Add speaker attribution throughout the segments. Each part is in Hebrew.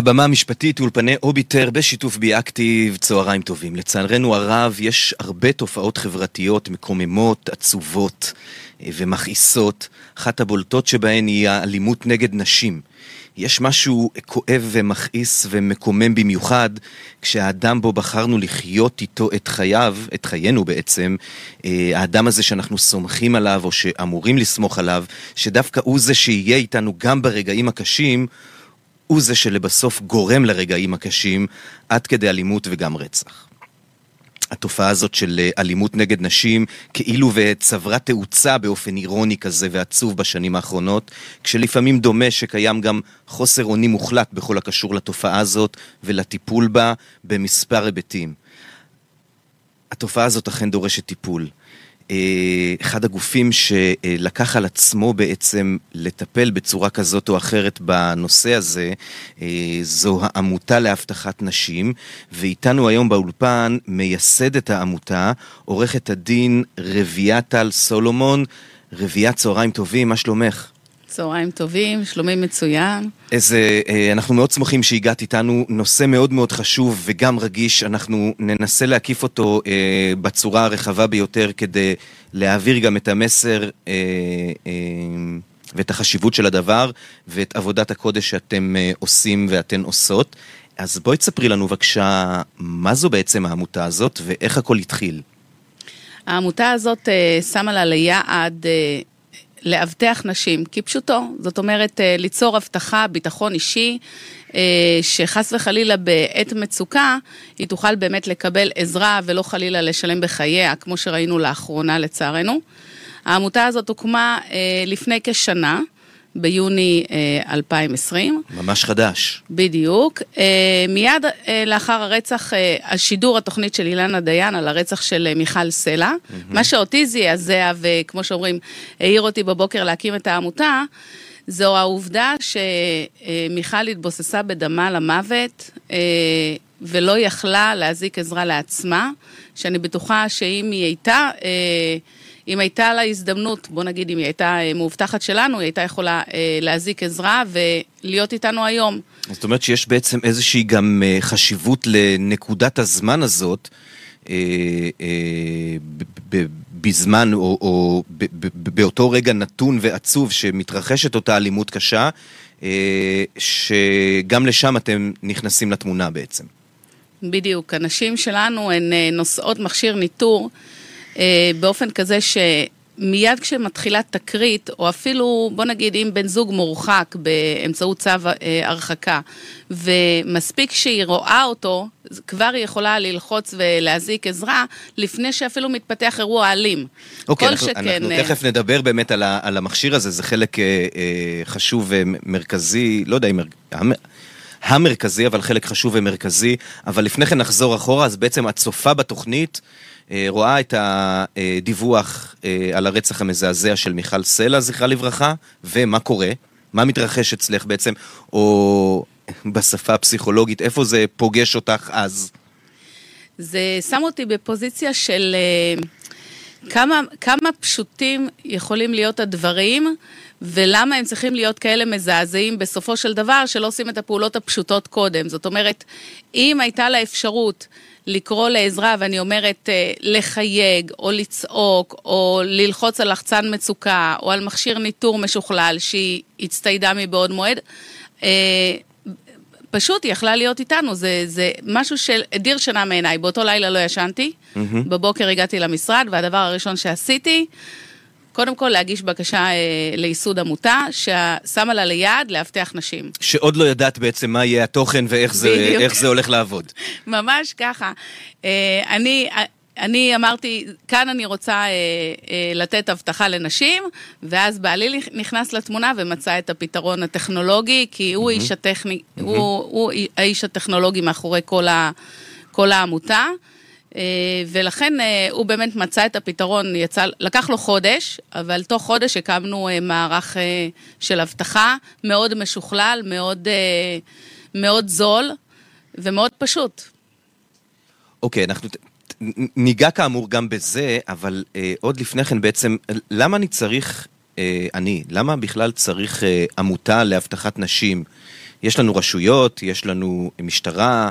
Speaker 1: הבמה המשפטית אולפני אוביטר בשיתוף בי-אקטיב, צהריים טובים. לצערנו הרב, יש הרבה תופעות חברתיות מקוממות, עצובות אה, ומכעיסות. אחת הבולטות שבהן היא האלימות נגד נשים. יש משהו כואב ומכעיס ומקומם במיוחד כשהאדם בו בחרנו לחיות איתו את חייו, את חיינו בעצם, אה, האדם הזה שאנחנו סומכים עליו או שאמורים לסמוך עליו, שדווקא הוא זה שיהיה איתנו גם ברגעים הקשים, הוא זה שלבסוף גורם לרגעים הקשים עד כדי אלימות וגם רצח. התופעה הזאת של אה, אלימות נגד נשים כאילו וצברה תאוצה באופן אירוני כזה ועצוב בשנים האחרונות, כשלפעמים דומה שקיים גם חוסר אונים מוחלט בכל הקשור לתופעה הזאת ולטיפול בה במספר היבטים. התופעה הזאת אכן דורשת טיפול. אחד הגופים שלקח על עצמו בעצם לטפל בצורה כזאת או אחרת בנושא הזה, אה, זו העמותה להבטחת נשים, ואיתנו היום באולפן מייסדת העמותה, עורכת הדין רבייה טל סולומון. רבייה, צהריים טובים, מה שלומך?
Speaker 2: צהריים טובים, שלומי מצוין.
Speaker 1: איזה, אה, אנחנו מאוד שמחים שהגעת איתנו, נושא מאוד מאוד חשוב וגם רגיש, אנחנו ננסה להקיף אותו אה, בצורה הרחבה ביותר כדי להעביר גם את המסר אה, אה, ואת החשיבות של הדבר ואת עבודת הקודש שאתם אה, עושים ואתן עושות. אז בואי תספרי לנו בבקשה, מה זו בעצם העמותה הזאת ואיך הכל התחיל.
Speaker 2: העמותה הזאת אה, שמה לה ליעד אה, לאבטח נשים, כפשוטו. זאת אומרת, אה, ליצור הבטחה, ביטחון אישי, אה, שחס וחלילה בעת מצוקה, היא תוכל באמת לקבל עזרה ולא חלילה לשלם בחייה, כמו שראינו לאחרונה לצערנו. העמותה הזאת הוקמה אה, לפני כשנה. ביוני 2020.
Speaker 1: אה, ממש חדש.
Speaker 2: בדיוק. אה, מיד אה, לאחר הרצח, השידור התוכנית של אילנה דיין על הרצח של מיכל סלע, mm-hmm. מה שאותי זעזע וכמו שאומרים, העיר אותי בבוקר להקים את העמותה, זו העובדה שמיכל התבוססה בדמה למוות ולא יכלה להזיק עזרה לעצמה, שאני בטוחה שאם היא הייתה... אם הייתה לה הזדמנות, בוא נגיד אם היא הייתה אה, מאובטחת שלנו, היא הייתה יכולה אה, להזיק עזרה ולהיות איתנו היום.
Speaker 1: זאת אומרת שיש בעצם איזושהי גם אה, חשיבות לנקודת הזמן הזאת, בזמן או, או באותו רגע נתון ועצוב שמתרחשת אותה אלימות קשה, שגם לשם אתם נכנסים לתמונה בעצם.
Speaker 2: בדיוק, הנשים שלנו הן נושאות מכשיר ניטור באופן כזה שמיד כשמתחילה תקרית, או אפילו, בוא נגיד, אם בן זוג מורחק באמצעות צו אה, הרחקה, ומספיק שהיא רואה אותו, כבר היא יכולה ללחוץ ולהזעיק עזרה, לפני שאפילו מתפתח אירוע אלים.
Speaker 1: אוקיי, אנחנו, שכן... אנחנו אה, תכף נדבר באמת על, ה, על המכשיר הזה, זה חלק אה, חשוב ומרכזי, לא יודע אם... המרכזי, אבל חלק חשוב ומרכזי. אבל לפני כן נחזור אחורה, אז בעצם את צופה בתוכנית אה, רואה את הדיווח אה, על הרצח המזעזע של מיכל סלע, זכרה לברכה, ומה קורה? מה מתרחש אצלך בעצם? או בשפה הפסיכולוגית, איפה זה פוגש אותך אז?
Speaker 2: זה שם אותי בפוזיציה של אה, כמה, כמה פשוטים יכולים להיות הדברים, ולמה הם צריכים להיות כאלה מזעזעים בסופו של דבר, שלא עושים את הפעולות הפשוטות קודם. זאת אומרת, אם הייתה לה אפשרות לקרוא לעזרה, ואני אומרת אה, לחייג, או לצעוק, או ללחוץ על לחצן מצוקה, או על מכשיר ניטור משוכלל שהיא הצטיידה מבעוד מועד, אה, פשוט היא יכלה להיות איתנו, זה, זה משהו שהדיר שינה מעיניי. באותו לילה לא ישנתי, mm-hmm. בבוקר הגעתי למשרד, והדבר הראשון שעשיתי, קודם כל להגיש בקשה אה, לייסוד עמותה, ששמה לה ליעד לאבטח נשים.
Speaker 1: שעוד לא ידעת בעצם מה יהיה התוכן ואיך זה, זה הולך לעבוד.
Speaker 2: ממש ככה. אה, אני... אני אמרתי, כאן אני רוצה אה, אה, לתת הבטחה לנשים, ואז בעלי נכנס לתמונה ומצא את הפתרון הטכנולוגי, כי הוא, mm-hmm. איש, הטכני, mm-hmm. הוא, הוא האיש הטכנולוגי מאחורי כל, ה, כל העמותה. אה, ולכן אה, הוא באמת מצא את הפתרון, יצא, לקח לו חודש, אבל תוך חודש הקמנו אה, מערך של אבטחה מאוד משוכלל, מאוד, מאוד זול ומאוד פשוט.
Speaker 1: אוקיי, okay, אנחנו ניגע כאמור גם בזה, אבל אה, עוד לפני כן בעצם, למה אני צריך, אה, אני, למה בכלל צריך אה, עמותה לאבטחת נשים? יש לנו רשויות, יש לנו משטרה,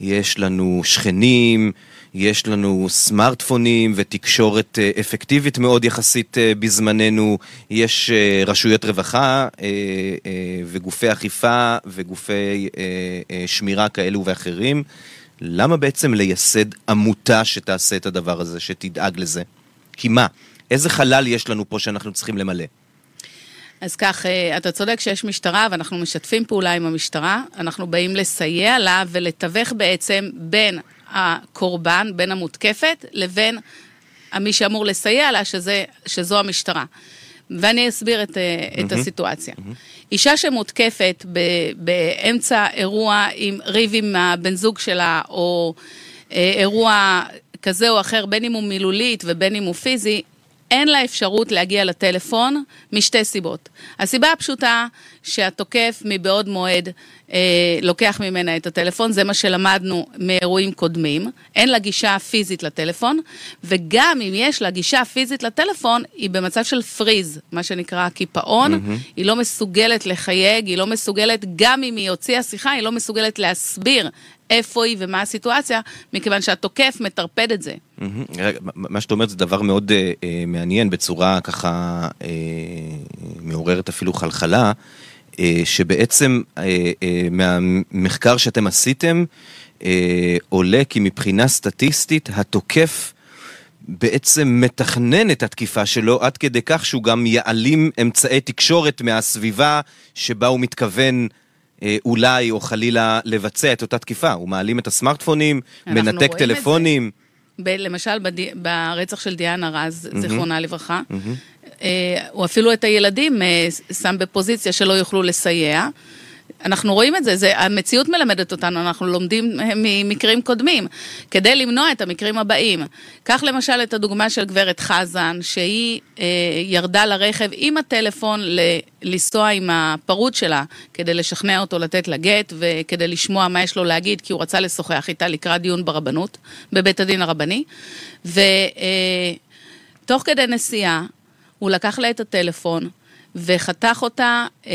Speaker 1: יש לנו שכנים, יש לנו סמארטפונים ותקשורת אה, אפקטיבית מאוד יחסית אה, בזמננו, יש אה, רשויות רווחה וגופי אכיפה וגופי שמירה כאלו ואחרים. למה בעצם לייסד עמותה שתעשה את הדבר הזה, שתדאג לזה? כי מה? איזה חלל יש לנו פה שאנחנו צריכים למלא?
Speaker 2: אז כך, אתה צודק שיש משטרה ואנחנו משתפים פעולה עם המשטרה, אנחנו באים לסייע לה ולתווך בעצם בין הקורבן, בין המותקפת, לבין מי שאמור לסייע לה, שזה, שזו המשטרה. ואני אסביר את, mm-hmm. את הסיטואציה. Mm-hmm. אישה שמותקפת ב, באמצע אירוע עם ריב עם הבן זוג שלה, או אה, אירוע כזה או אחר, בין אם הוא מילולית ובין אם הוא פיזי, אין לה אפשרות להגיע לטלפון משתי סיבות. הסיבה הפשוטה שהתוקף מבעוד מועד אה, לוקח ממנה את הטלפון, זה מה שלמדנו מאירועים קודמים. אין לה גישה פיזית לטלפון, וגם אם יש לה גישה פיזית לטלפון, היא במצב של פריז, מה שנקרא קיפאון. Mm-hmm. היא לא מסוגלת לחייג, היא לא מסוגלת, גם אם היא הוציאה שיחה, היא לא מסוגלת להסביר איפה היא ומה הסיטואציה, מכיוון שהתוקף מטרפד את זה.
Speaker 1: מה שאת אומרת זה דבר מאוד uh, uh, מעניין, בצורה ככה uh, מעוררת אפילו חלחלה, שבעצם uh, uh, מהמחקר שאתם עשיתם, עולה כי מבחינה סטטיסטית התוקף בעצם מתכנן את התקיפה שלו עד כדי כך שהוא גם יעלים אמצעי תקשורת מהסביבה שבה הוא מתכוון אה, אולי או חלילה לבצע את אותה תקיפה. הוא מעלים את הסמארטפונים, מנתק טלפונים.
Speaker 2: ב- למשל בד... ברצח של דיאנה רז, mm-hmm. זיכרונה לברכה, mm-hmm. אה, הוא אפילו את הילדים אה, שם בפוזיציה שלא יוכלו לסייע. אנחנו רואים את זה, זה, המציאות מלמדת אותנו, אנחנו לומדים ממקרים קודמים, כדי למנוע את המקרים הבאים. קח למשל את הדוגמה של גברת חזן, שהיא אה, ירדה לרכב עם הטלפון ל, לנסוע עם הפרוד שלה, כדי לשכנע אותו לתת לה גט, וכדי לשמוע מה יש לו להגיד, כי הוא רצה לשוחח איתה לקראת דיון ברבנות, בבית הדין הרבני. ותוך אה, כדי נסיעה, הוא לקח לה את הטלפון, וחתך אותה, אה,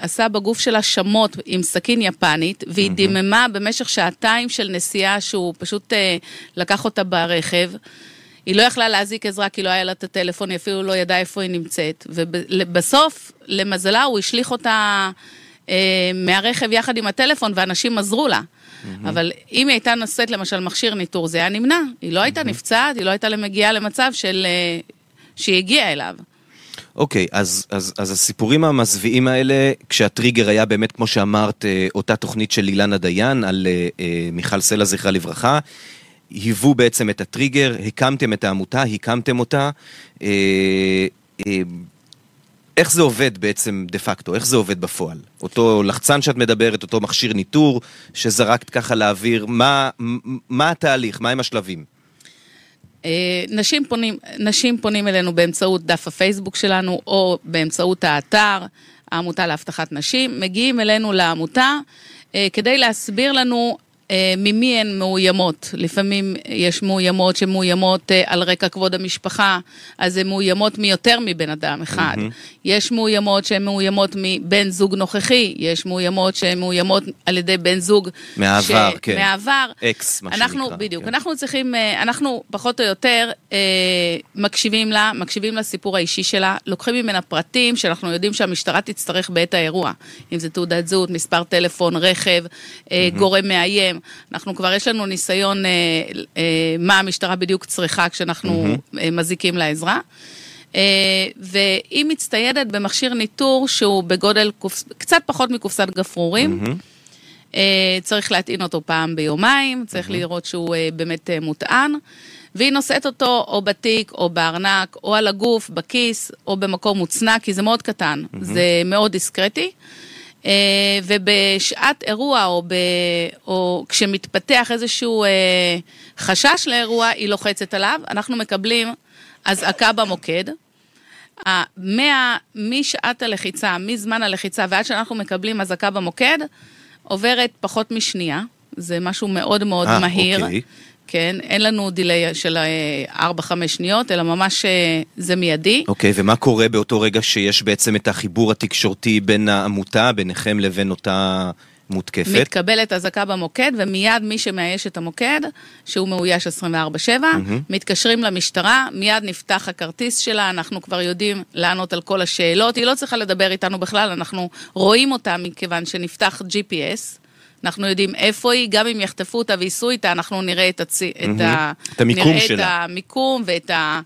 Speaker 2: עשה בגוף שלה שמות עם סכין יפנית, והיא mm-hmm. דיממה במשך שעתיים של נסיעה שהוא פשוט אה, לקח אותה ברכב. היא לא יכלה להזיק עזרה כי לא היה לה את הטלפון, היא אפילו לא ידעה איפה היא נמצאת. ובסוף, למזלה, הוא השליך אותה אה, מהרכב יחד עם הטלפון, ואנשים עזרו לה. Mm-hmm. אבל אם היא הייתה נושאת למשל מכשיר ניטור, זה היה נמנע. היא לא הייתה mm-hmm. נפצעת, היא לא הייתה מגיעה למצב של... אה, שהיא הגיעה אליו.
Speaker 1: אוקיי, אז, אז, אז הסיפורים המזוויעים האלה, כשהטריגר היה באמת, כמו שאמרת, אה, אותה תוכנית של אילנה דיין על אה, אה, מיכל סלע, זכרה לברכה, היוו בעצם את הטריגר, הקמתם את העמותה, הקמתם אותה. איך זה עובד בעצם דה פקטו? איך זה עובד בפועל? אותו לחצן שאת מדברת, אותו מכשיר ניטור שזרקת ככה לאוויר, מה, מה התהליך? מהם השלבים?
Speaker 2: אה, נשים פונים, נשים פונים אלינו באמצעות דף הפייסבוק שלנו או באמצעות האתר, העמותה להבטחת נשים, מגיעים אלינו לעמותה אה, כדי להסביר לנו ממי הן מאוימות. לפעמים יש מאוימות שהן מאוימות אה, על רקע כבוד המשפחה, אז הן מאוימות מיותר מבן אדם אחד. Mm-hmm. יש מאוימות שהן מאוימות מבן זוג נוכחי, יש מאוימות שהן מאוימות על ידי בן זוג...
Speaker 1: מהעבר, ש... כן.
Speaker 2: מהעבר.
Speaker 1: אקס, מה
Speaker 2: אנחנו,
Speaker 1: שנקרא.
Speaker 2: בדיוק. כן. אנחנו צריכים, אנחנו פחות או יותר אה, מקשיבים לה, מקשיבים לסיפור האישי שלה, לוקחים ממנה פרטים שאנחנו יודעים שהמשטרה תצטרך בעת האירוע. אם זה תעודת זהות, מספר טלפון, רכב, mm-hmm. גורם מאיים. אנחנו כבר, יש לנו ניסיון אה, אה, מה המשטרה בדיוק צריכה כשאנחנו mm-hmm. אה, מזיקים לעזרה. אה, והיא מצטיידת במכשיר ניטור שהוא בגודל קופס, קצת פחות מקופסת גפרורים. Mm-hmm. אה, צריך להטעין אותו פעם ביומיים, צריך mm-hmm. לראות שהוא אה, באמת אה, מוטען. והיא נושאת אותו או בתיק, או בארנק, או על הגוף, בכיס, או במקום מוצנע, כי זה מאוד קטן, mm-hmm. זה מאוד דיסקרטי. אה, ובשעת אירוע, או, ב, או כשמתפתח איזשהו אה, חשש לאירוע, היא לוחצת עליו. אנחנו מקבלים אזעקה במוקד. מה, משעת הלחיצה, מזמן הלחיצה ועד שאנחנו מקבלים אזעקה במוקד, עוברת פחות משנייה. זה משהו מאוד מאוד 아, אה, מהיר. אוקיי. כן? אין לנו דיליי של 4-5 שניות, אלא ממש זה מיידי.
Speaker 1: אוקיי, ומה קורה באותו רגע שיש בעצם את החיבור התקשורתי בין העמותה, ביניכם לבין אותה... מותקפת.
Speaker 2: מתקבלת אזעקה במוקד, ומיד מי שמאייש את המוקד, שהוא מאויש 24-7, mm-hmm. מתקשרים למשטרה, מיד נפתח הכרטיס שלה, אנחנו כבר יודעים לענות על כל השאלות, היא לא צריכה לדבר איתנו בכלל, אנחנו רואים אותה מכיוון שנפתח GPS. אנחנו יודעים איפה היא, גם אם יחטפו אותה וייסעו איתה, אנחנו נראה את, הצ... mm-hmm. את, ה...
Speaker 1: את המיקום
Speaker 2: נראה
Speaker 1: שלה.
Speaker 2: את המיקום ואת ה...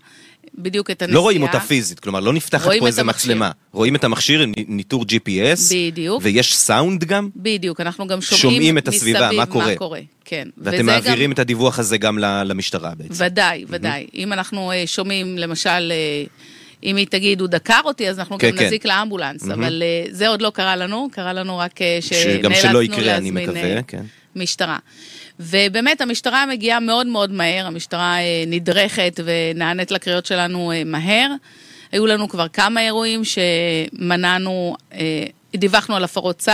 Speaker 2: בדיוק את הנסיעה.
Speaker 1: לא רואים אותה פיזית, כלומר לא נפתחת פה איזה מצלמה. רואים את המכשיר, ניטור GPS.
Speaker 2: בדיוק.
Speaker 1: ויש סאונד גם?
Speaker 2: בדיוק, אנחנו גם שומעים,
Speaker 1: שומעים את הסביבה,
Speaker 2: מה
Speaker 1: קורה.
Speaker 2: מה קורה. כן.
Speaker 1: ואתם מעבירים גם... את הדיווח הזה גם למשטרה בעצם.
Speaker 2: ודאי, ודאי. Mm-hmm. אם אנחנו uh, שומעים, למשל, uh, אם היא תגיד, הוא דקר אותי, אז אנחנו
Speaker 1: כן,
Speaker 2: גם
Speaker 1: כן.
Speaker 2: נזיק לאמבולנס. Mm-hmm. אבל uh, זה עוד לא קרה לנו, קרה לנו רק uh,
Speaker 1: שלא יקרה,
Speaker 2: להזמין
Speaker 1: אני מקווה, כן.
Speaker 2: משטרה. ובאמת המשטרה מגיעה מאוד מאוד מהר, המשטרה אה, נדרכת ונענית לקריאות שלנו אה, מהר. היו לנו כבר כמה אירועים שמנענו, אה, דיווחנו על הפרות צו,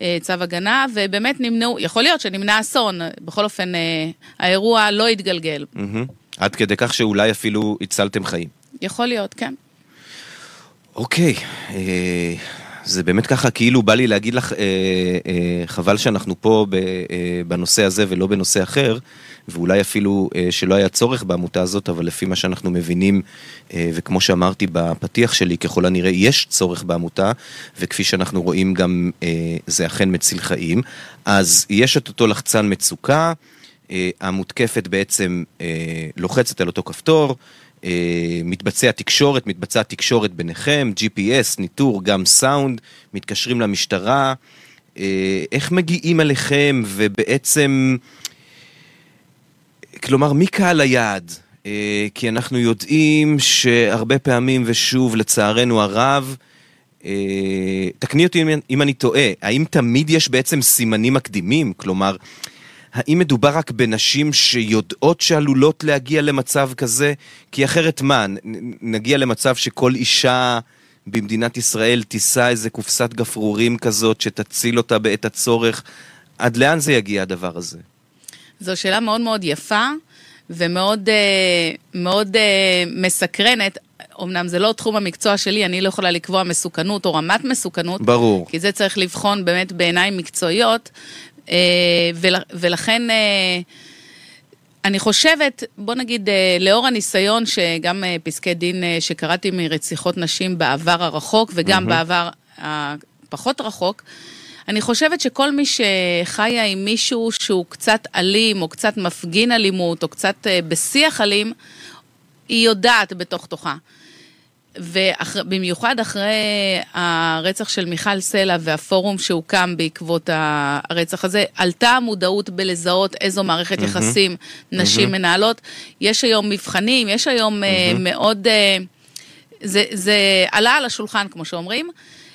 Speaker 2: אה, צו הגנה, ובאמת נמנעו, יכול להיות שנמנע אסון, בכל אופן אה, האירוע לא התגלגל.
Speaker 1: מהמם. עד כדי כך שאולי אפילו הצלתם חיים.
Speaker 2: יכול להיות, כן.
Speaker 1: אוקיי, אה, זה באמת ככה, כאילו בא לי להגיד לך, אה, אה, חבל שאנחנו פה ב, אה, בנושא הזה ולא בנושא אחר, ואולי אפילו אה, שלא היה צורך בעמותה הזאת, אבל לפי מה שאנחנו מבינים, אה, וכמו שאמרתי בפתיח שלי, ככל הנראה יש צורך בעמותה, וכפי שאנחנו רואים גם אה, זה אכן מציל חיים. אז יש את אותו לחצן מצוקה, אה, המותקפת בעצם אה, לוחצת על אותו כפתור, מתבצע תקשורת, מתבצעת תקשורת ביניכם, GPS, ניטור, גם סאונד, מתקשרים למשטרה. אה, איך מגיעים אליכם ובעצם, כלומר, מי קהל היעד? אה, כי אנחנו יודעים שהרבה פעמים, ושוב, לצערנו הרב, תקני אותי אם אני טועה, האם תמיד יש בעצם סימנים מקדימים? כלומר, האם מדובר רק בנשים שיודעות שעלולות להגיע למצב כזה? כי אחרת מה, נגיע למצב שכל אישה במדינת ישראל תישא איזה קופסת גפרורים כזאת שתציל אותה בעת הצורך? עד לאן זה יגיע הדבר הזה?
Speaker 2: זו שאלה מאוד מאוד יפה ומאוד מאוד מסקרנת. אמנם זה לא תחום המקצוע שלי, אני לא יכולה לקבוע מסוכנות או רמת מסוכנות.
Speaker 1: ברור.
Speaker 2: כי זה צריך לבחון באמת בעיניים מקצועיות, ולכן אני חושבת, בוא נגיד, לאור הניסיון שגם פסקי דין שקראתי מרציחות נשים בעבר הרחוק וגם mm-hmm. בעבר הפחות רחוק, אני חושבת שכל מי שחיה עם מישהו שהוא קצת אלים, או קצת מפגין אלימות, או קצת בשיח אלים, היא יודעת בתוך תוכה. ובמיוחד אחרי הרצח של מיכל סלע והפורום שהוקם בעקבות הרצח הזה, עלתה המודעות בלזהות איזו מערכת mm-hmm. יחסים נשים mm-hmm. מנהלות. יש היום מבחנים, יש היום mm-hmm. מאוד... זה, זה עלה על השולחן, כמו שאומרים.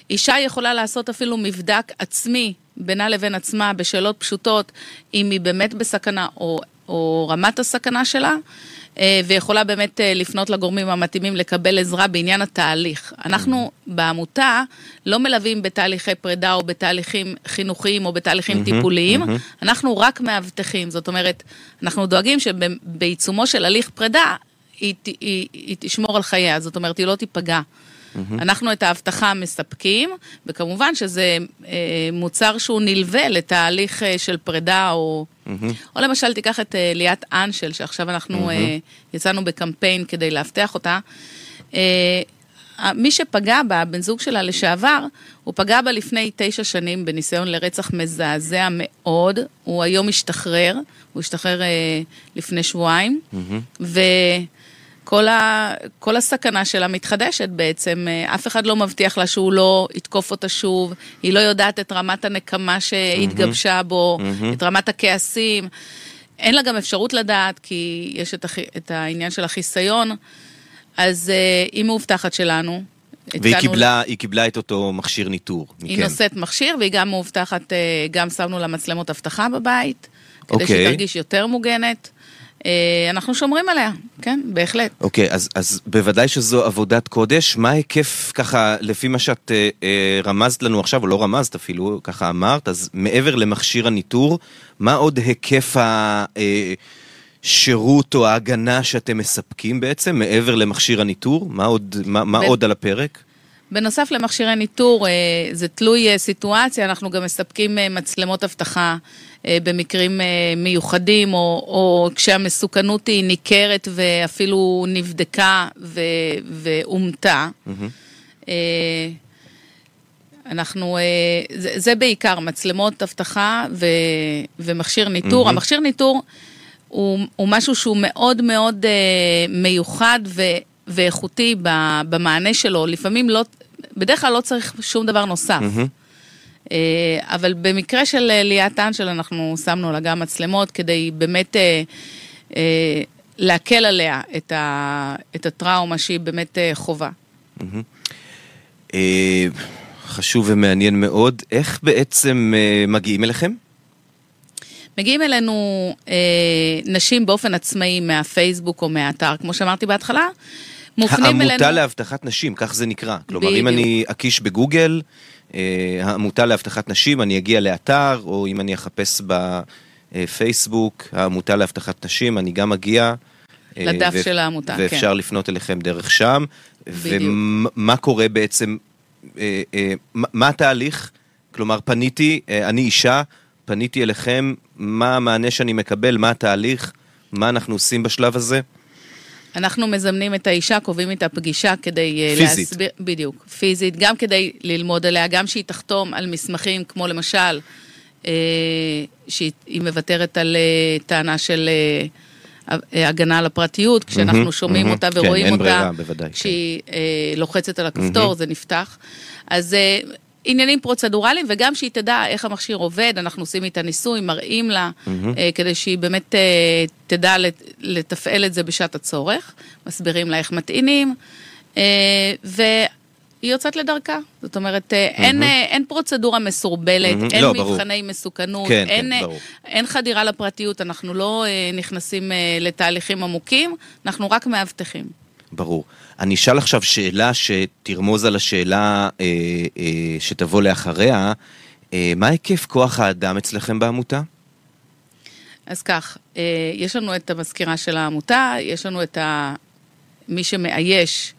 Speaker 2: אישה יכולה לעשות אפילו מבדק עצמי בינה לבין עצמה בשאלות פשוטות, אם היא באמת בסכנה או, או רמת הסכנה שלה. ויכולה באמת לפנות לגורמים המתאימים לקבל עזרה בעניין התהליך. אנחנו בעמותה לא מלווים בתהליכי פרידה או בתהליכים חינוכיים או בתהליכים טיפוליים, אנחנו רק מאבטחים. זאת אומרת, אנחנו דואגים שבעיצומו של הליך פרידה, היא, היא, היא תשמור על חייה, זאת אומרת, היא לא תיפגע. Mm-hmm. אנחנו את האבטחה מספקים, וכמובן שזה אה, מוצר שהוא נלווה לתהליך אה, של פרידה, או, mm-hmm. או למשל תיקח את אה, ליאת אנשל, שעכשיו אנחנו mm-hmm. אה, יצאנו בקמפיין כדי לאבטח אותה. אה, מי שפגע בה, בן זוג שלה לשעבר, הוא פגע בה לפני תשע שנים בניסיון לרצח מזעזע מאוד. הוא היום השתחרר, הוא השתחרר אה, לפני שבועיים, mm-hmm. כל, ה, כל הסכנה שלה מתחדשת בעצם, אף אחד לא מבטיח לה שהוא לא יתקוף אותה שוב, היא לא יודעת את רמת הנקמה שהתגבשה בו, mm-hmm. את רמת הכעסים, אין לה גם אפשרות לדעת, כי יש את, הח, את העניין של החיסיון, אז היא מאובטחת שלנו.
Speaker 1: והיא קיבלה, היא קיבלה את אותו מכשיר ניטור.
Speaker 2: היא מכן. נושאת מכשיר, והיא גם מאובטחת, גם שמנו לה מצלמות אבטחה בבית, כדי okay. שהיא תרגיש יותר מוגנת. אנחנו שומרים עליה, כן, בהחלט.
Speaker 1: אוקיי, okay, אז, אז בוודאי שזו עבודת קודש. מה ההיקף, ככה, לפי מה שאת אה, אה, רמזת לנו עכשיו, או לא רמזת אפילו, ככה אמרת, אז מעבר למכשיר הניטור, מה עוד היקף ה... אה, השירות או ההגנה שאתם מספקים בעצם, מעבר למכשיר הניטור? מה עוד, מה, מה
Speaker 2: ב-
Speaker 1: עוד על הפרק?
Speaker 2: בנוסף למכשירי ניטור, אה, זה תלוי אה, סיטואציה, אנחנו גם מספקים אה, מצלמות אבטחה במקרים מיוחדים, או, או כשהמסוכנות היא ניכרת ואפילו נבדקה ו- ואומתה. אה, אנחנו, זה, זה בעיקר מצלמות אבטחה ו, ומכשיר ניטור. המכשיר ניטור הוא, הוא משהו שהוא מאוד מאוד מיוחד ו, ואיכותי במענה שלו. לפעמים לא, בדרך כלל לא צריך שום דבר נוסף. אה, אבל במקרה של אה, ליאת אנשל אנחנו שמנו לה גם מצלמות כדי באמת אה, להקל עליה את, ה, את הטראומה שהיא באמת חובה.
Speaker 1: חשוב ומעניין מאוד. איך בעצם מגיעים אליכם?
Speaker 2: מגיעים אלינו אה, נשים באופן עצמאי מהפייסבוק או מהאתר, כמו שאמרתי בהתחלה, מופנים אלינו...
Speaker 1: העמותה לאבטחת נשים, כך זה נקרא. כלומר, אם
Speaker 2: בדיוק.
Speaker 1: אני אקיש בגוגל, אה, העמותה לאבטחת נשים, אני אגיע לאתר, או אם אני אחפש בפייסבוק, העמותה לאבטחת נשים, אני גם אגיע. אה,
Speaker 2: לדף
Speaker 1: ו-
Speaker 2: של העמותה, כן.
Speaker 1: ואפשר לפנות אליכם דרך שם.
Speaker 2: בדיוק.
Speaker 1: ומה קורה בעצם, אה, מה התהליך? כלומר, פניתי, אני אישה, פניתי אליכם, מה המענה שאני מקבל, מה התהליך, מה אנחנו עושים בשלב הזה?
Speaker 2: אנחנו מזמנים את האישה, קובעים איתה פגישה כדי אה,
Speaker 1: פיזית.
Speaker 2: להסביר... בדיוק, פיזית, גם כדי ללמוד עליה, גם שהיא תחתום על מסמכים, כמו למשל, אה, שהיא היא מוותרת על אה, טענה של אה, אה, הגנה על הפרטיות, כשאנחנו
Speaker 1: מהמם,
Speaker 2: שומעים
Speaker 1: מהמם.
Speaker 2: אותה
Speaker 1: כן,
Speaker 2: ורואים
Speaker 1: אין
Speaker 2: אותה,
Speaker 1: ברירה, בוודאי, כן.
Speaker 2: כשהיא אה, לוחצת על הכפתור, זה נפתח. אז אה, עניינים פרוצדורליים, וגם שהיא תדע איך המכשיר עובד, אנחנו עושים איתה ניסוי, מראים לה, אה, כדי שהיא באמת אה, תדע לת- לתפעל את זה בשעת הצורך, מסבירים לה איך מטעינים, אה, והיא יוצאת לדרכה. זאת אומרת, אה, אין, אין פרוצדורה מסורבלת,
Speaker 1: מהמם.
Speaker 2: אין
Speaker 1: לא, ברור.
Speaker 2: מבחני מסוכנות,
Speaker 1: כן, כן,
Speaker 2: אין, אה,
Speaker 1: ברור.
Speaker 2: אין חדירה לפרטיות, אנחנו לא אה, נכנסים אה, לתהליכים עמוקים, אנחנו רק מאבטחים.
Speaker 1: ברור. אני אשאל עכשיו שאלה שתרמוז על השאלה אה, אה, שתבוא לאחריה. אה, מה היקף כוח האדם אצלכם בעמותה?
Speaker 2: אז כך, אה, יש לנו את המזכירה של העמותה, יש לנו את ה... מי שמאייש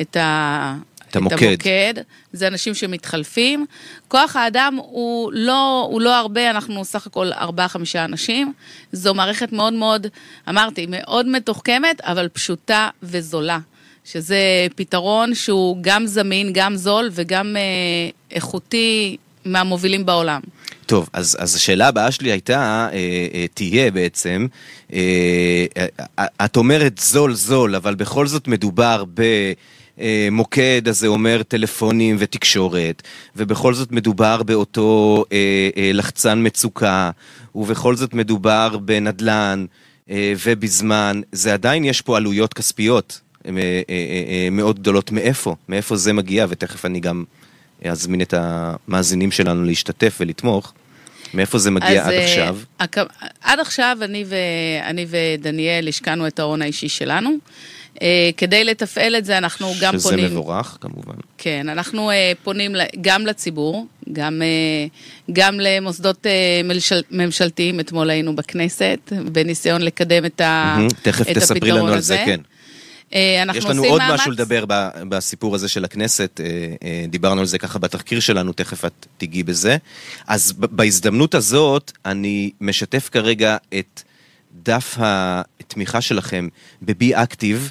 Speaker 2: את, ה...
Speaker 1: את המוקד.
Speaker 2: המוקד, זה אנשים שמתחלפים. כוח האדם הוא לא, הוא לא הרבה, אנחנו סך הכל ארבעה-חמישה אנשים. זו מערכת מאוד מאוד, אמרתי, מאוד מתוחכמת, אבל פשוטה וזולה. שזה פתרון שהוא גם זמין, גם זול וגם אה, איכותי מהמובילים בעולם.
Speaker 1: טוב, אז, אז השאלה הבאה שלי הייתה, אה, אה, תהיה בעצם, אה, אה, את אומרת זול זול, אבל בכל זאת מדובר במוקד, אז זה אומר טלפונים ותקשורת, ובכל זאת מדובר באותו אה, אה, לחצן מצוקה, ובכל זאת מדובר בנדלן אה, ובזמן, זה עדיין יש פה עלויות כספיות אה, אה, אה, אה, מאוד גדולות. מאיפה? מאיפה זה מגיע? ותכף אני גם אזמין את המאזינים שלנו להשתתף ולתמוך. מאיפה זה מגיע
Speaker 2: אז,
Speaker 1: עד
Speaker 2: אה,
Speaker 1: עכשיו?
Speaker 2: עד עכשיו אני, ו... אני ודניאל השקענו את ההון האישי שלנו. אה, כדי לתפעל את זה אנחנו גם
Speaker 1: שזה
Speaker 2: פונים...
Speaker 1: מבורך, כמובן.
Speaker 2: כן, אנחנו אה, פונים גם לציבור, גם, אה, גם למוסדות אה, ממשל, ממשלתיים, אתמול היינו בכנסת, בניסיון לקדם את, ה,
Speaker 1: מהמם. תכף
Speaker 2: את
Speaker 1: תספרי
Speaker 2: הפתרון
Speaker 1: לנו על
Speaker 2: הזה.
Speaker 1: זה, כן.
Speaker 2: אה, אנחנו
Speaker 1: יש לנו עוד
Speaker 2: מאמץ.
Speaker 1: משהו לדבר בסיפור הזה של הכנסת, אה, אה, דיברנו על זה ככה בתחקיר שלנו, תכף את תיגעי בזה. אז בהזדמנות הזאת, אני משתף כרגע את דף התמיכה שלכם ב-Be Active.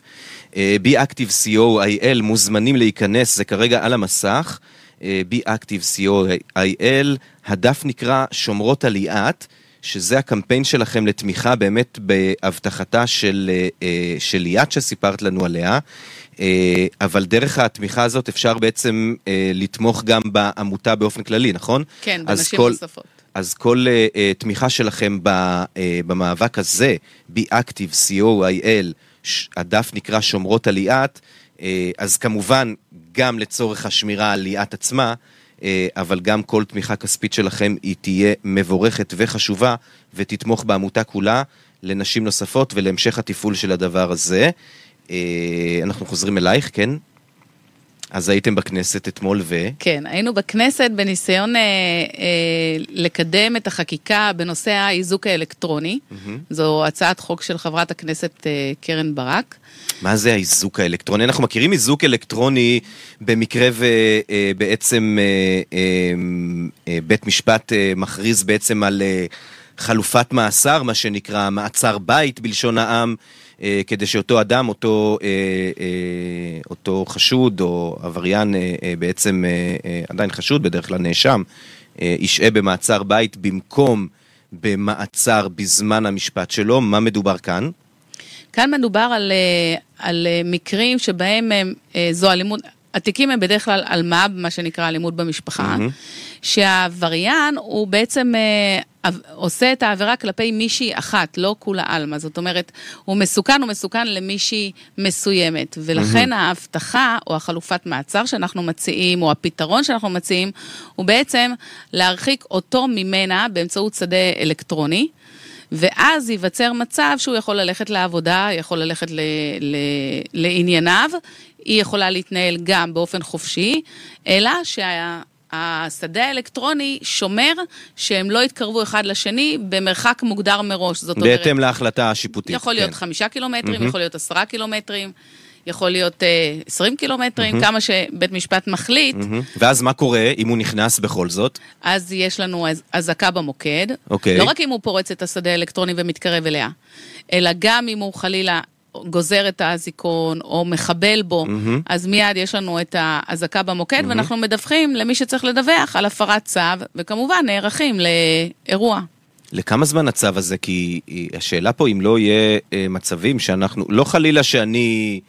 Speaker 1: Be Active co.il, מוזמנים להיכנס, זה כרגע על המסך. Be Active co.il, הדף נקרא שומרות על ליאת. שזה הקמפיין שלכם לתמיכה באמת בהבטחתה של, אה, אה, של ליאת שסיפרת לנו עליה, אה, אבל דרך התמיכה הזאת אפשר בעצם לתמוך גם בעמותה באופן כללי, נכון?
Speaker 2: כן, בנשים
Speaker 1: כל-
Speaker 2: נוספות.
Speaker 1: אז כל uh, uh, תמיכה שלכם ב, uh, במאבק הזה, Be Active, co.il, ש- הדף נקרא שומרות על ליאת, uh, אז כמובן גם לצורך השמירה על ליאת עצמה, אבל גם כל תמיכה כספית שלכם היא תהיה מבורכת וחשובה, ותתמוך בעמותה כולה לנשים נוספות ולהמשך התפעול של הדבר הזה. Uh, אנחנו חוזרים אלייך, כן? אז הייתם בכנסת אתמול ו...
Speaker 2: כן, היינו בכנסת בניסיון אה, אה, לקדם את החקיקה בנושא האיזוק האלקטרוני. Mm-hmm. זו הצעת חוק של חברת הכנסת אה, קרן ברק.
Speaker 1: מה זה האיזוק האלקטרוני? אנחנו מכירים איזוק אלקטרוני במקרה ובעצם אה, אה, אה, בית משפט אה, מכריז בעצם על אה, חלופת מאסר, מה שנקרא מעצר בית בלשון העם. אה, כדי שאותו אדם, אותו, אה, אה, אותו חשוד או עבריין בעצם עדיין חשוד, בדרך כלל נאשם, ישהה במעצר בית במקום במעצר בזמן המשפט שלו. מה מדובר כאן?
Speaker 2: כאן מדובר על, על מקרים שבהם זו אלימות, התיקים הם בדרך כלל על מה, מה שנקרא אלימות במשפחה, mm-hmm. שהעבריין הוא בעצם עושה את העבירה כלפי מישהי אחת, לא כולה עלמא. זאת אומרת, הוא מסוכן, הוא מסוכן למישהי מסוימת. ולכן mm-hmm. ההבטחה או החלופת מעצר שאנחנו מציעים, או הפתרון שאנחנו מציעים, הוא בעצם להרחיק אותו ממנה באמצעות שדה אלקטרוני. ואז ייווצר מצב שהוא יכול ללכת לעבודה, יכול ללכת ל, ל, לענייניו, היא יכולה להתנהל גם באופן חופשי, אלא שהשדה האלקטרוני שומר שהם לא יתקרבו אחד לשני במרחק מוגדר מראש.
Speaker 1: זאת אומרת... בהתאם להחלטה השיפוטית.
Speaker 2: יכול להיות כן. חמישה קילומטרים, mm-hmm. יכול להיות עשרה קילומטרים. יכול להיות uh, 20 קילומטרים, mm-hmm. כמה שבית משפט מחליט. Mm-hmm.
Speaker 1: ואז מה קורה אם הוא נכנס בכל זאת?
Speaker 2: אז יש לנו אזעקה במוקד.
Speaker 1: אוקיי. Okay.
Speaker 2: לא רק אם הוא פורץ את השדה האלקטרוני ומתקרב אליה, אלא גם אם הוא חלילה גוזר את האזיקון או מחבל בו, mm-hmm. אז מיד יש לנו את האזעקה במוקד, mm-hmm. ואנחנו מדווחים למי שצריך לדווח על הפרת צו, וכמובן נערכים לאירוע.
Speaker 1: לכמה זמן הצו הזה? כי השאלה פה אם לא יהיה אה, מצבים שאנחנו, לא חלילה שאני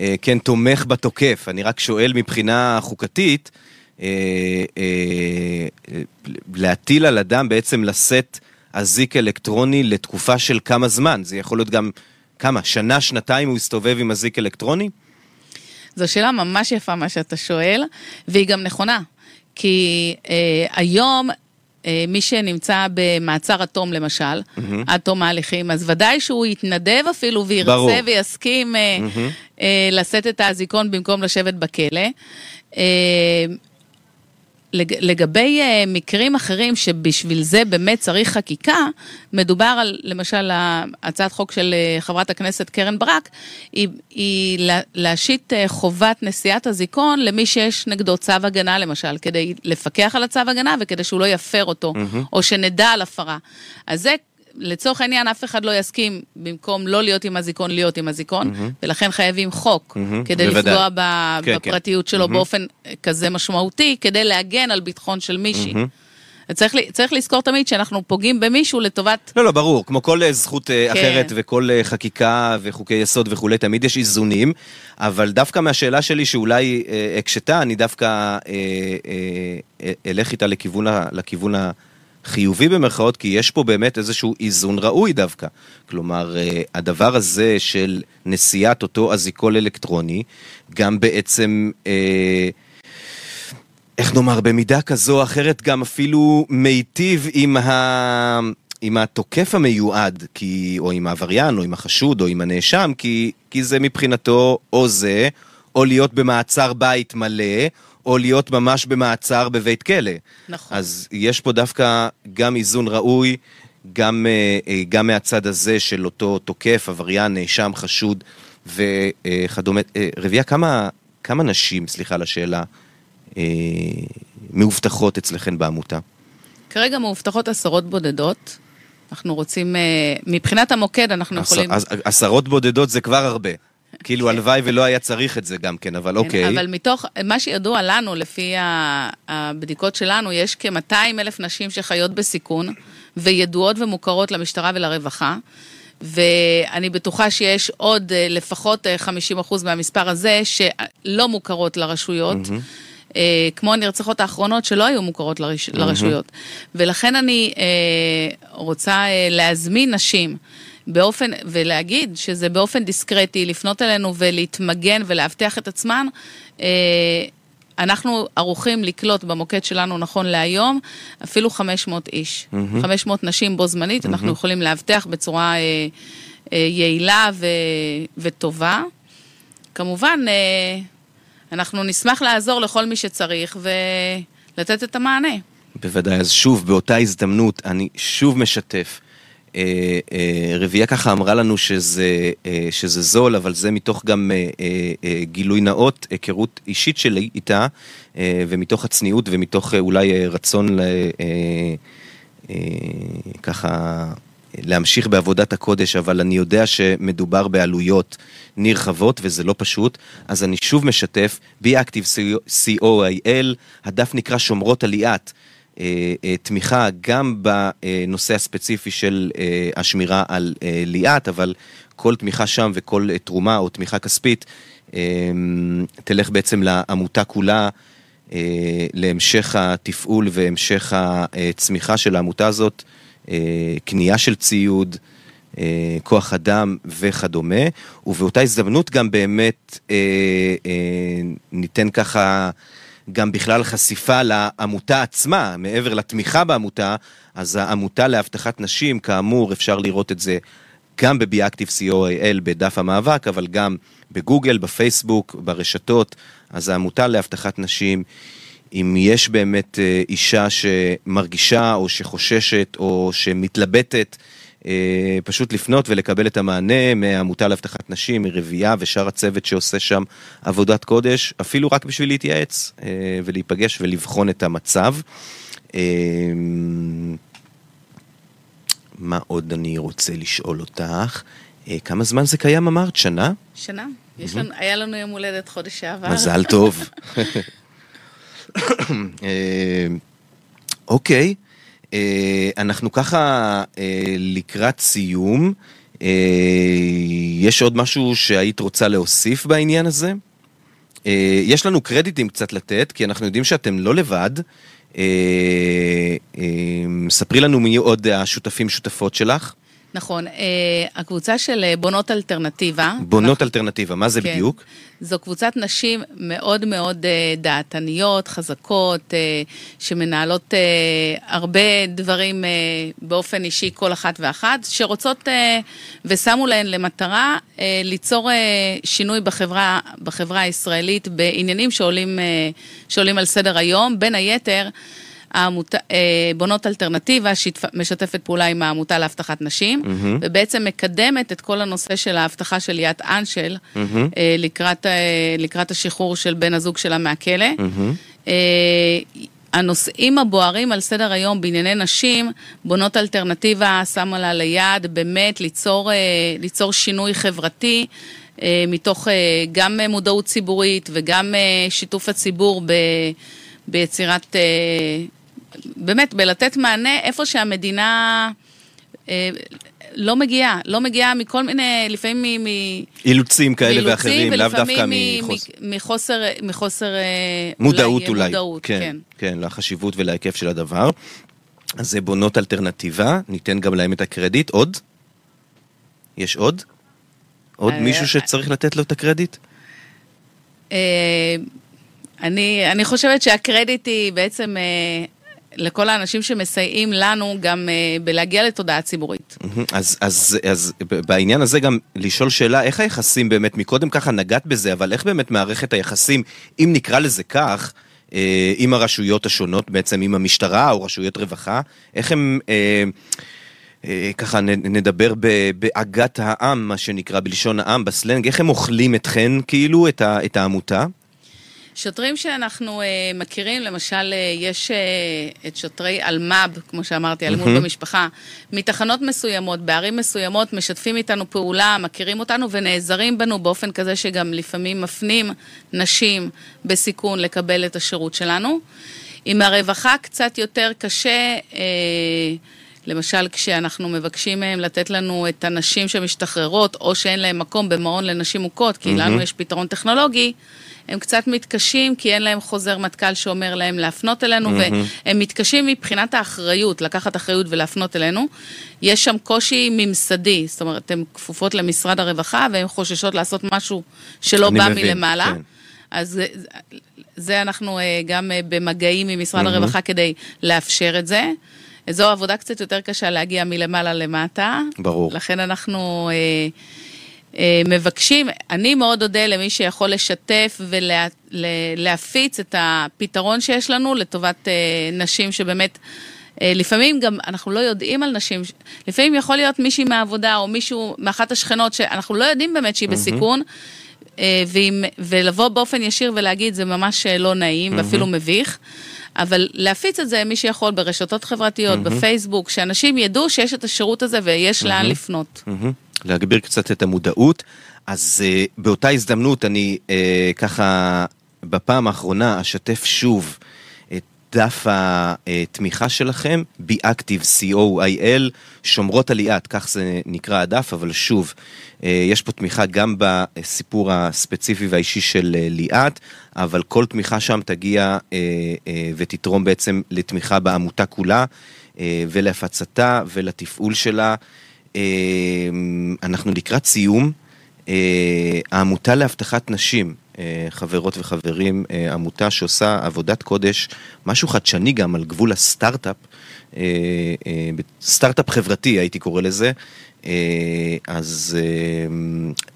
Speaker 1: אה, כן תומך בתוקף, אני רק שואל מבחינה חוקתית, אה, להטיל על אדם בעצם לשאת אזיק אלקטרוני לתקופה של כמה זמן? זה יכול להיות גם כמה, שנה, שנתיים הוא הסתובב עם אזיק אלקטרוני?
Speaker 2: זו שאלה ממש יפה מה שאתה שואל, והיא גם נכונה. כי אה, היום אה, מי שנמצא במעצר עד תום למשל, mm-hmm. עד תום ההליכים, אז ודאי שהוא יתנדב אפילו וירצה ברור. ויסכים mm-hmm. אה, לשאת את האזיקון במקום לשבת בכלא. לגבי אה, מקרים אחרים שבשביל זה באמת צריך חקיקה, מדובר על, למשל, הצעת חוק של אה, חברת הכנסת קרן ברק, היא, היא להשית אה, חובת נשיאת הזיכון למי שיש נגדו צו הגנה, למשל, כדי לפקח על הצו הגנה וכדי שהוא לא יפר אותו, mm-hmm. או שנדע על הפרה. אז זה לצורך העניין אף אחד לא יסכים במקום לא להיות עם הזיכון, להיות עם הזיכון, mm-hmm. ולכן חייבים חוק mm-hmm. כדי בוודאי. לפגוע ב- כן, כן. בפרטיות כן. שלו mm-hmm. באופן כזה משמעותי, כדי להגן על ביטחון של מישהי. Mm-hmm. צריך, צריך לזכור תמיד שאנחנו פוגעים במישהו לטובת...
Speaker 1: לא, לא, ברור. כמו כל אה, זכות אה, כן. אחרת וכל אה, חקיקה וחוקי יסוד וכולי, תמיד יש איזונים, אבל דווקא מהשאלה שלי שאולי הקשתה, אני דווקא אה, אה, אלך איתה לכיוון, לכיוון חיובי במרכאות, כי יש פה באמת איזשהו איזון ראוי דווקא. כלומר, אה, הדבר הזה של נשיאת אותו אזיקול אלקטרוני, גם בעצם... אה, איך נאמר, במידה כזו או אחרת גם אפילו מיטיב עם, ה... עם התוקף המיועד, כי... או עם העבריין, או עם החשוד, או עם הנאשם, כי, כי זה מבחינתו או זה, או להיות במעצר בית מלא, או להיות ממש במעצר בבית כלא.
Speaker 2: נכון.
Speaker 1: אז יש פה דווקא גם איזון ראוי, גם, אה, אה, גם מהצד הזה של אותו תוקף, עבריין, נאשם, חשוד וכדומה. אה, רבייה, כמה, כמה נשים, סליחה על השאלה, מאובטחות אצלכן בעמותה?
Speaker 2: כרגע מאובטחות עשרות בודדות. אנחנו רוצים, מבחינת המוקד אנחנו עשר, יכולים...
Speaker 1: עשרות בודדות זה כבר הרבה. כאילו. הלוואי ולא היה צריך את זה גם כן, אבל כן, אוקיי.
Speaker 2: אבל מתוך, מה שידוע לנו, לפי הבדיקות שלנו, יש כ-200 אלף נשים שחיות בסיכון, וידועות ומוכרות למשטרה ולרווחה. ואני בטוחה שיש עוד אה, לפחות 50% אה, מהמספר הזה שלא מוכרות לרשויות. Mm-hmm. כמו הנרצחות האחרונות שלא היו מוכרות לרש... mm-hmm. לרשויות. ולכן אני רוצה להזמין נשים באופן, ולהגיד שזה באופן דיסקרטי, לפנות אלינו ולהתמגן ולאבטח את עצמן, אה, אנחנו ערוכים לקלוט במוקד שלנו נכון להיום אפילו 500 איש, mm-hmm. 500 נשים בו זמנית, mm-hmm. אנחנו יכולים לאבטח בצורה אה, אה, יעילה ו, וטובה. כמובן, אה, אנחנו נשמח לעזור לכל מי שצריך ולתת את המענה.
Speaker 1: בוודאי, אז שוב, באותה הזדמנות, אני שוב משתף. אה, אה, רביעיה ככה אמרה לנו שזה, אה, שזה זול, אבל זה מתוך גם גילוי נאות, היכרות אישית שלי איתה, ומתוך הצניעות ומתוך אולי רצון ככה להמשיך בעבודת הקודש, אבל אני יודע שמדובר בעלויות נרחבות וזה לא פשוט, אז אני שוב משתף, BeActive co.il, הדף נקרא שומרות עליית. אה, תמיכה גם בנושא הספציפי של אה, השמירה על ליאת, אבל כל תמיכה שם וכל תרומה או תמיכה כספית תלך בעצם לעמותה כולה. להמשך התפעול והמשך הצמיחה של העמותה הזאת, קנייה של ציוד, כוח אדם וכדומה, ובאותה הזדמנות גם באמת ניתן ככה גם בכלל חשיפה לעמותה עצמה, מעבר לתמיכה בעמותה, אז העמותה לאבטחת נשים, כאמור, אפשר לראות את זה גם ב-Beactive co.il בדף המאבק, אבל גם בגוגל, בפייסבוק, ברשתות. אז העמותה לאבטחת נשים, אם יש באמת אה, אישה שמרגישה או שחוששת או שמתלבטת, פשוט לפנות ולקבל את המענה מהעמותה לאבטחת נשים, מרבייה ושאר הצוות שעושה שם עבודת קודש, אפילו רק בשביל להתייעץ אה, ולהיפגש ולבחון את המצב. אה, מה עוד אני רוצה לשאול אותך? כמה זמן זה קיים אמרת? שנה?
Speaker 2: שנה. יש לנו, היה לנו יום הולדת חודש שעבר.
Speaker 1: מזל טוב. אוקיי. okay. אה, אנחנו ככה אה, לקראת סיום. אה, יש עוד משהו שהיית רוצה להוסיף בעניין הזה? יש לנו קרדיטים קצת לתת, כי אנחנו יודעים שאתם לא לבד. ספרי לנו מי עוד השותפים שותפות שלך.
Speaker 2: נכון, אה, הקבוצה של אה, בונות אלטרנטיבה.
Speaker 1: בונות אנחנו, אלטרנטיבה, מה זה כן, בדיוק?
Speaker 2: זו קבוצת נשים מאוד מאוד אה, דעתניות, חזקות, שמנהלות הרבה דברים באופן אישי, כל אחת ואחת, שרוצות ושמו להן למטרה ליצור שינוי בחברה, בחברה הישראלית בעניינים שעולים, שעולים על סדר היום, בין היתר. העמות, אה, בונות אלטרנטיבה שמשתפת פעולה עם העמותה לאבטחת נשים, mm-hmm. ובעצם מקדמת את כל הנושא של האבטחה של ליאת אנשל mm-hmm. לקראת, אה, לקראת השחרור של בן הזוג שלה מהכלא. Mm-hmm. הנושאים הבוערים על סדר היום בענייני נשים, בונות אלטרנטיבה שמה לה ליד באמת ליצור, ליצור שינוי חברתי. מתוך גם מודעות ציבורית וגם שיתוף הציבור ב, ביצירת באמת, בלתת מענה איפה שהמדינה... אה, לא מגיעה, לא מגיעה מכל מיני, לפעמים מ...
Speaker 1: אילוצים כאלה ואחרים, לאו דווקא
Speaker 2: מחוס... מחוסר, מחוסר... אה,
Speaker 1: מודעות אולי, אולי. מודעות, כן, כן. כן, לחשיבות ולהיקף של הדבר. אז זה בונות אלטרנטיבה, ניתן גם להם את הקרדיט. עוד? יש עוד? עוד אה, מישהו שצריך לתת לו את הקרדיט?
Speaker 2: אני, אני חושבת שהקרדיט היא בעצם לכל האנשים שמסייעים לנו גם uh, בלהגיע לתודעה ציבורית.
Speaker 1: אז, אז, אז בעניין הזה גם לשאול שאלה, איך היחסים באמת, מקודם ככה נגעת בזה, אבל איך באמת מערכת היחסים, אם נקרא לזה כך, uh, עם הרשויות השונות, בעצם עם המשטרה או רשויות רווחה, איך הם... Uh, ככה נדבר בעגת העם, מה שנקרא, בלשון העם, בסלנג, איך הם אוכלים אתכן, כאילו, את העמותה?
Speaker 2: שוטרים שאנחנו uh, מכירים, למשל, uh, יש uh, את שוטרי אלמ"ב, כמו שאמרתי, אלימות mm-hmm. במשפחה, מתחנות מסוימות, בערים מסוימות, משתפים איתנו פעולה, מכירים אותנו ונעזרים בנו באופן כזה שגם לפעמים מפנים נשים בסיכון לקבל את השירות שלנו. עם הרווחה קצת יותר קשה, uh, למשל כשאנחנו מבקשים מהם לתת לנו את הנשים שמשתחררות, או שאין להם מקום במעון לנשים מוכות, כי mm-hmm. לנו יש פתרון טכנולוגי. הם קצת מתקשים כי אין להם חוזר מטכ"ל שאומר להם להפנות אלינו, mm-hmm. והם מתקשים מבחינת האחריות, לקחת אחריות ולהפנות אלינו. יש שם קושי ממסדי, זאת אומרת, הן כפופות למשרד הרווחה והן חוששות לעשות משהו שלא בא מבין, מלמעלה. כן. אז זה, זה אנחנו אה, גם אה, במגעים עם משרד mm-hmm. הרווחה כדי לאפשר את זה. זו עבודה קצת יותר קשה להגיע מלמעלה למטה.
Speaker 1: ברור.
Speaker 2: לכן אנחנו... אה, אה, מבקשים, אני מאוד אודה למי שיכול לשתף ולהפיץ את הפתרון שיש לנו לטובת אה, נשים שבאמת, אה, לפעמים גם אנחנו לא יודעים על נשים, לפעמים יכול להיות מישהי מהעבודה או מישהו מאחת השכנות שאנחנו לא יודעים באמת שהיא בסיכון. ועם, ולבוא באופן ישיר ולהגיד זה ממש לא נעים mm-hmm. ואפילו מביך. אבל להפיץ את זה מי שיכול ברשתות חברתיות, mm-hmm. בפייסבוק, שאנשים ידעו שיש את השירות הזה ויש mm-hmm. לאן לפנות. Mm-hmm.
Speaker 1: להגביר קצת את המודעות. אז uh, באותה הזדמנות אני uh, ככה בפעם האחרונה אשתף שוב דף התמיכה שלכם, ביאקטיב co.il, שומרות עליית, כך זה נקרא הדף, אבל שוב, uh, יש פה תמיכה גם בסיפור הספציפי והאישי של uh, ליאת, אבל כל תמיכה שם תגיע uh, ותתרום בעצם לתמיכה בעמותה כולה ולהפצתה ולתפעול שלה. אנחנו לקראת סיום. אה, העמותה להבטחת נשים, אה, חברות וחברים, אה, עמותה שעושה עבודת קודש, משהו חדשני גם על גבול הסטארט-אפ, סטארט-אפ חברתי הייתי קורא לזה, אז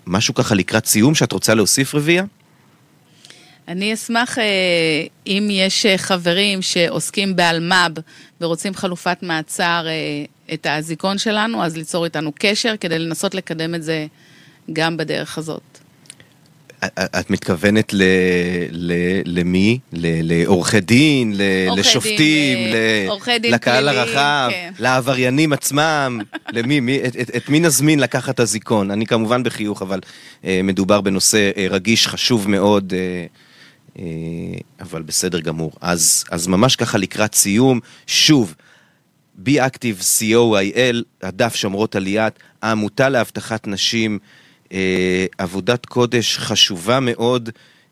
Speaker 1: משהו ככה לקראת סיום שאת רוצה להוסיף רביעיה?
Speaker 2: אני אשמח אם יש חברים שעוסקים באלמ"ב ורוצים חלופת מעצר את האזיקון שלנו, אז ליצור איתנו קשר כדי לנסות לקדם את זה גם בדרך הזאת.
Speaker 1: את מתכוונת ל, ל, למי? לעורכי דין, ל, לשופטים,
Speaker 2: דין, ל,
Speaker 1: לקהל פלילי, הרחב, כן. לעבריינים עצמם? למי? מי, את, את, את מי נזמין לקחת אזיקון? אני כמובן בחיוך, אבל אה, מדובר בנושא אה, רגיש, חשוב מאוד. אה, אה, אבל בסדר גמור. אז, אז ממש ככה לקראת סיום, שוב, BeActive co.il, הדף שומרות עליית, העמותה להבטחת נשים, עבודת קודש חשובה מאוד,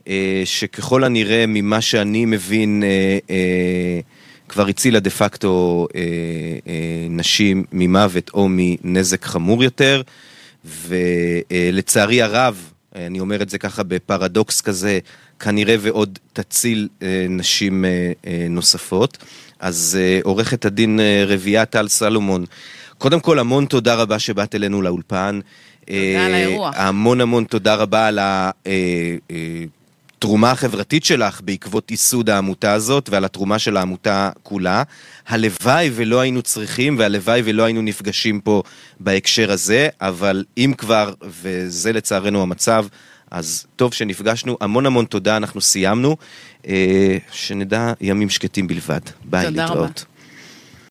Speaker 1: אה, שככל הנראה ממה שאני מבין אה, אה, כבר הצילה דה פקטו אה, אה, נשים ממוות או מנזק חמור יותר, ולצערי הרב, אני אומר את זה ככה בפרדוקס כזה, כנראה ועוד תציל אה, נשים אה, אה, נוספות. אז עורכת הדין רבייה טל סלומון, קודם כל המון תודה רבה שבאת אלינו לאולפן.
Speaker 2: תודה על האירוע.
Speaker 1: המון המון תודה רבה על התרומה החברתית שלך בעקבות ייסוד העמותה הזאת ועל התרומה של העמותה כולה. הלוואי ולא היינו צריכים והלוואי ולא היינו נפגשים פה בהקשר הזה, אבל אם כבר, וזה לצערנו המצב, אז טוב שנפגשנו, המון המון תודה, אנחנו סיימנו. אה, שנדע ימים שקטים בלבד. ביי, להתראות. רבה.